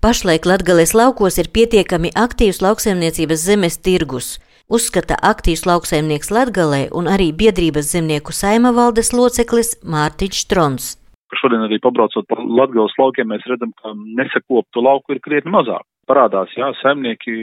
Pašlaik Latgales laukos ir pietiekami aktīvs lauksaimniecības zemes tirgus, uzskata aktīvs lauksaimnieks Latgalē un arī biedrības zemnieku saima valdes loceklis Mārtiņš Trons. Šodien arī pabraucot pa Latgales laukiem, mēs redzam, ka nesakoptu lauku ir krietni mazāk parādās, jā, saimnieki,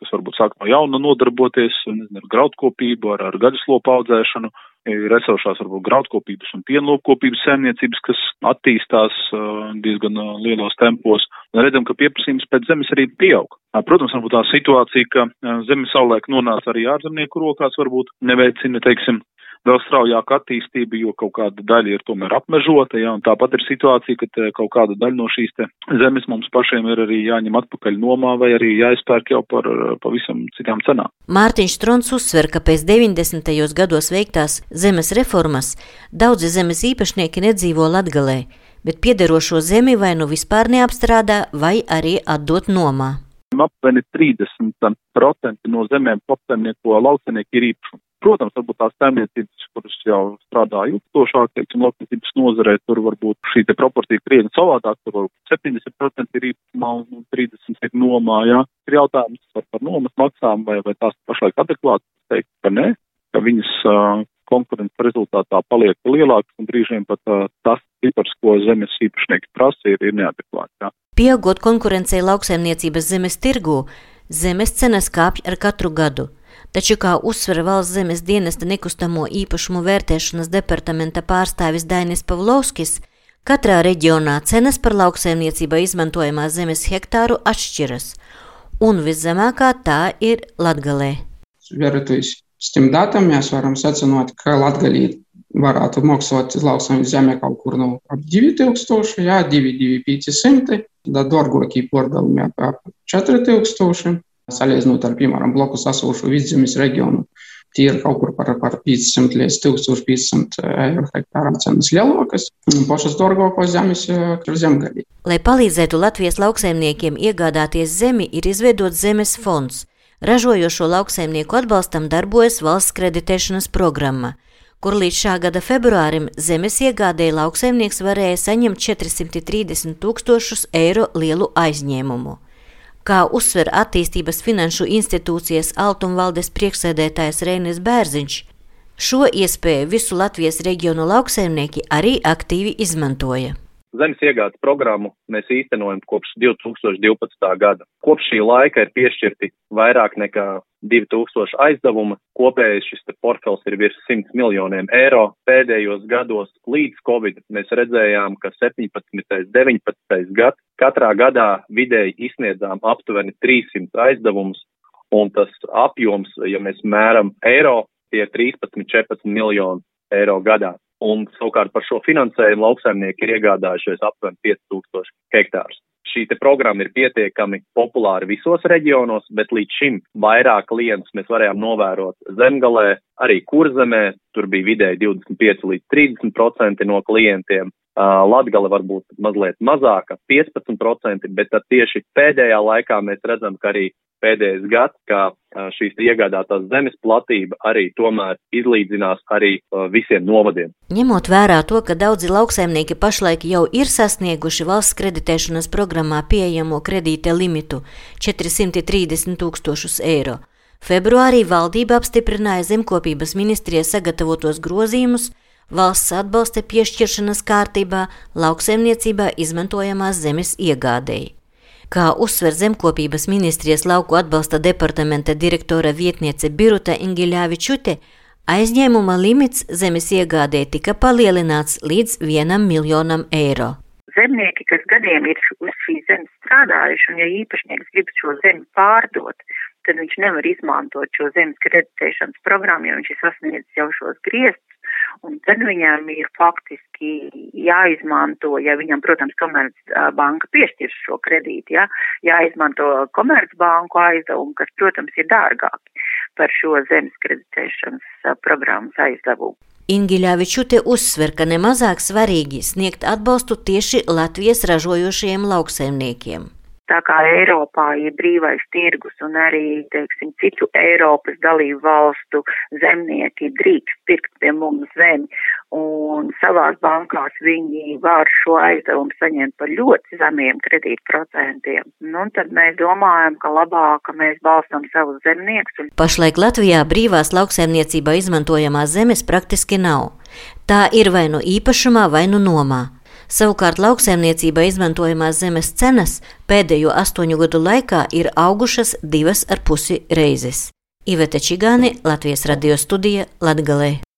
kas varbūt sāk no jauna nodarboties, nezinu, ar graudkopību, ar, ar gaļaslopu audzēšanu, ir esošās varbūt graudkopības un pienlopkopības saimniecības, kas attīstās uh, diezgan uh, lielos tempos. Redzam, ka pieprasījums pēc zemes arī pieaug. Protams, varbūt tā situācija, ka zeme savulaik nonāca arī ārzemnieku rokās, varbūt neveicina, teiksim, vēl straujāka attīstība, jo kaut kāda daļa ir tomēr apmežota, ja, un tāpat ir situācija, ka kaut kāda daļa no šīs zemes mums pašiem ir arī jāņem atpakaļ nomā vai arī jāizpērk jau par pavisam citām cenām. Mārtiņš Trons uzsver, ka pēc 90. gados veiktās zemes reformas daudzi zemes īpašnieki nedzīvo Latgalē, bet piederošo zemi vai nu vispār neapstrādā vai arī atdot nomā. Aptuveni 30% no zemēm kopsaimnieko lauksainieku ir īpašums. Protams, varbūt tās saimniecības, kuras jau strādā ilgstošāk, teiksim, lauksaimniecības nozarē, tur varbūt šī te proporcija krietni savādāk, tur varbūt 70% ir īpašumā un 30% ir nomā, jā. Ir jautājums par, par nomas maksām, vai, vai tās pašlaik adekvāti, teikt, ka nē, ka viņas uh, konkurences rezultātā paliek lielāks un brīžiem pat uh, tas cipars, ko zemes īpašnieki prasa, ir, ir neadekvāts. Jā. Pieaugot konkurencei lauksaimniecības zemes tirgū, zemes cenas kāpj ar katru gadu. Taču, kā uzsver valsts zemes dienesta nekustamo īpašumu vērtēšanas departamenta pārstāvis Dainis Pavlovskis, katrā reģionā cenas par lauksaimniecībā izmantojamā zemes hektāru atšķiras, un viszemākā tā ir Latgalē. Vertoties tiem datiem, mēs varam secināt, ka Latgalī varētu maksāt lauksaimniecības zeme kaut kur no ap 2000, jā, 2500, tad dārgākie pārdalījumi ap 4000 salīdzinot ar, piemēram, blokus esošu vidzemes reģionu. Tie ir kaut kur par, par 500 līdz 1500 eiro hektārā cenas lielākas, un pašas dārgākās zemes ir zemgaļi. Lai palīdzētu Latvijas lauksaimniekiem iegādāties zemi, ir izveidots zemes fonds. Ražojošo lauksaimnieku atbalstam darbojas valsts kreditēšanas programma kur līdz šā gada februārim zemes iegādēji lauksaimnieks varēja saņemt 430 tūkstošus eiro lielu aizņēmumu. Kā uzsver attīstības finanšu institūcijas Altumvaldes priekšsēdētājs Reinis Bērziņš, šo iespēju visu Latvijas reģionu lauksaimnieki arī aktīvi izmantoja. Zemes iegādes programmu mēs īstenojam kopš 2012. gada. Kopš šī laika ir piešķirti vairāk nekā 2000 aizdevuma. Kopējais šis portfels ir virs 100 miljoniem eiro. Pēdējos gados līdz Covid mēs redzējām, ka 17. un 19. gads katrā gadā vidēji izsniedzām aptuveni 300 aizdevumus, un tas apjoms, ja mēs mēram eiro, tie 13-14 miljoni eiro gadā un savukārt par šo finansējumu lauksaimnieki ir iegādājušies aptuveni 5000 hektārus. Šī programma ir pietiekami populāra visos reģionos, bet līdz šim vairāk klientus mēs varējām novērot zemgalē, arī kurzemē, tur bija vidēji 25 līdz 30 procenti no klientiem. Latgale varbūt mazliet mazāka, 15%, bet tad tieši pēdējā laikā mēs redzam, ka arī pēdējais gads, ka šīs iegādātās zemes platība arī tomēr izlīdzinās arī visiem novadiem. Ņemot vērā to, ka daudzi lauksaimnieki pašlaik jau ir sasnieguši valsts kreditēšanas programmā pieejamo kredīta limitu 430 tūkstošus eiro, februārī valdība apstiprināja zemkopības ministrijas sagatavotos grozījumus valsts atbalsta piešķiršanas kārtībā lauksaimniecībā izmantojamās zemes iegādēji. Kā uzsver zemkopības ministrijas lauku atbalsta departamenta direktora vietniece Biruta Ingiļāvičute, aizņēmuma limits zemes iegādē tika palielināts līdz vienam miljonam eiro. Zemnieki, kas gadiem ir uz šīs zemes strādājuši, un ja īpašnieks grib šo zemi pārdot, tad viņš nevar izmantot šo zemes kreditēšanas programmu, jo viņš ir sasniedzis jau šos griestus un tad viņām ir faktiski jāizmanto, ja viņam, protams, komercbanka piešķirs šo kredītu, ja, jāizmanto komercbanku aizdevumu, kas, protams, ir dārgāki par šo zemes kreditēšanas programmas aizdevumu. Ingiļāvičute uzsver, ka nemazāk svarīgi sniegt atbalstu tieši Latvijas ražojošajiem lauksaimniekiem. Tā kā Eiropā ir brīvais tirgus un arī, teiksim, citu Eiropas dalību valstu zemnieki drīkst pirkt pie mums zemi un savās bankās viņi var šo aizdevumu saņemt par ļoti zemiem kredītprocentiem. Nu, tad mēs domājam, ka labāk, ka mēs balstam savus zemniekus. Pašlaik Latvijā brīvās lauksaimniecībā izmantojamās zemes praktiski nav. Tā ir vai nu īpašumā, vai nu nomā. Savukārt lauksaimniecībā izmantojamās zemes cenas pēdējo astoņu gadu laikā ir augušas divas ar pusi reizes. Iveta Čigāni, Latvijas radio studija Latgalē.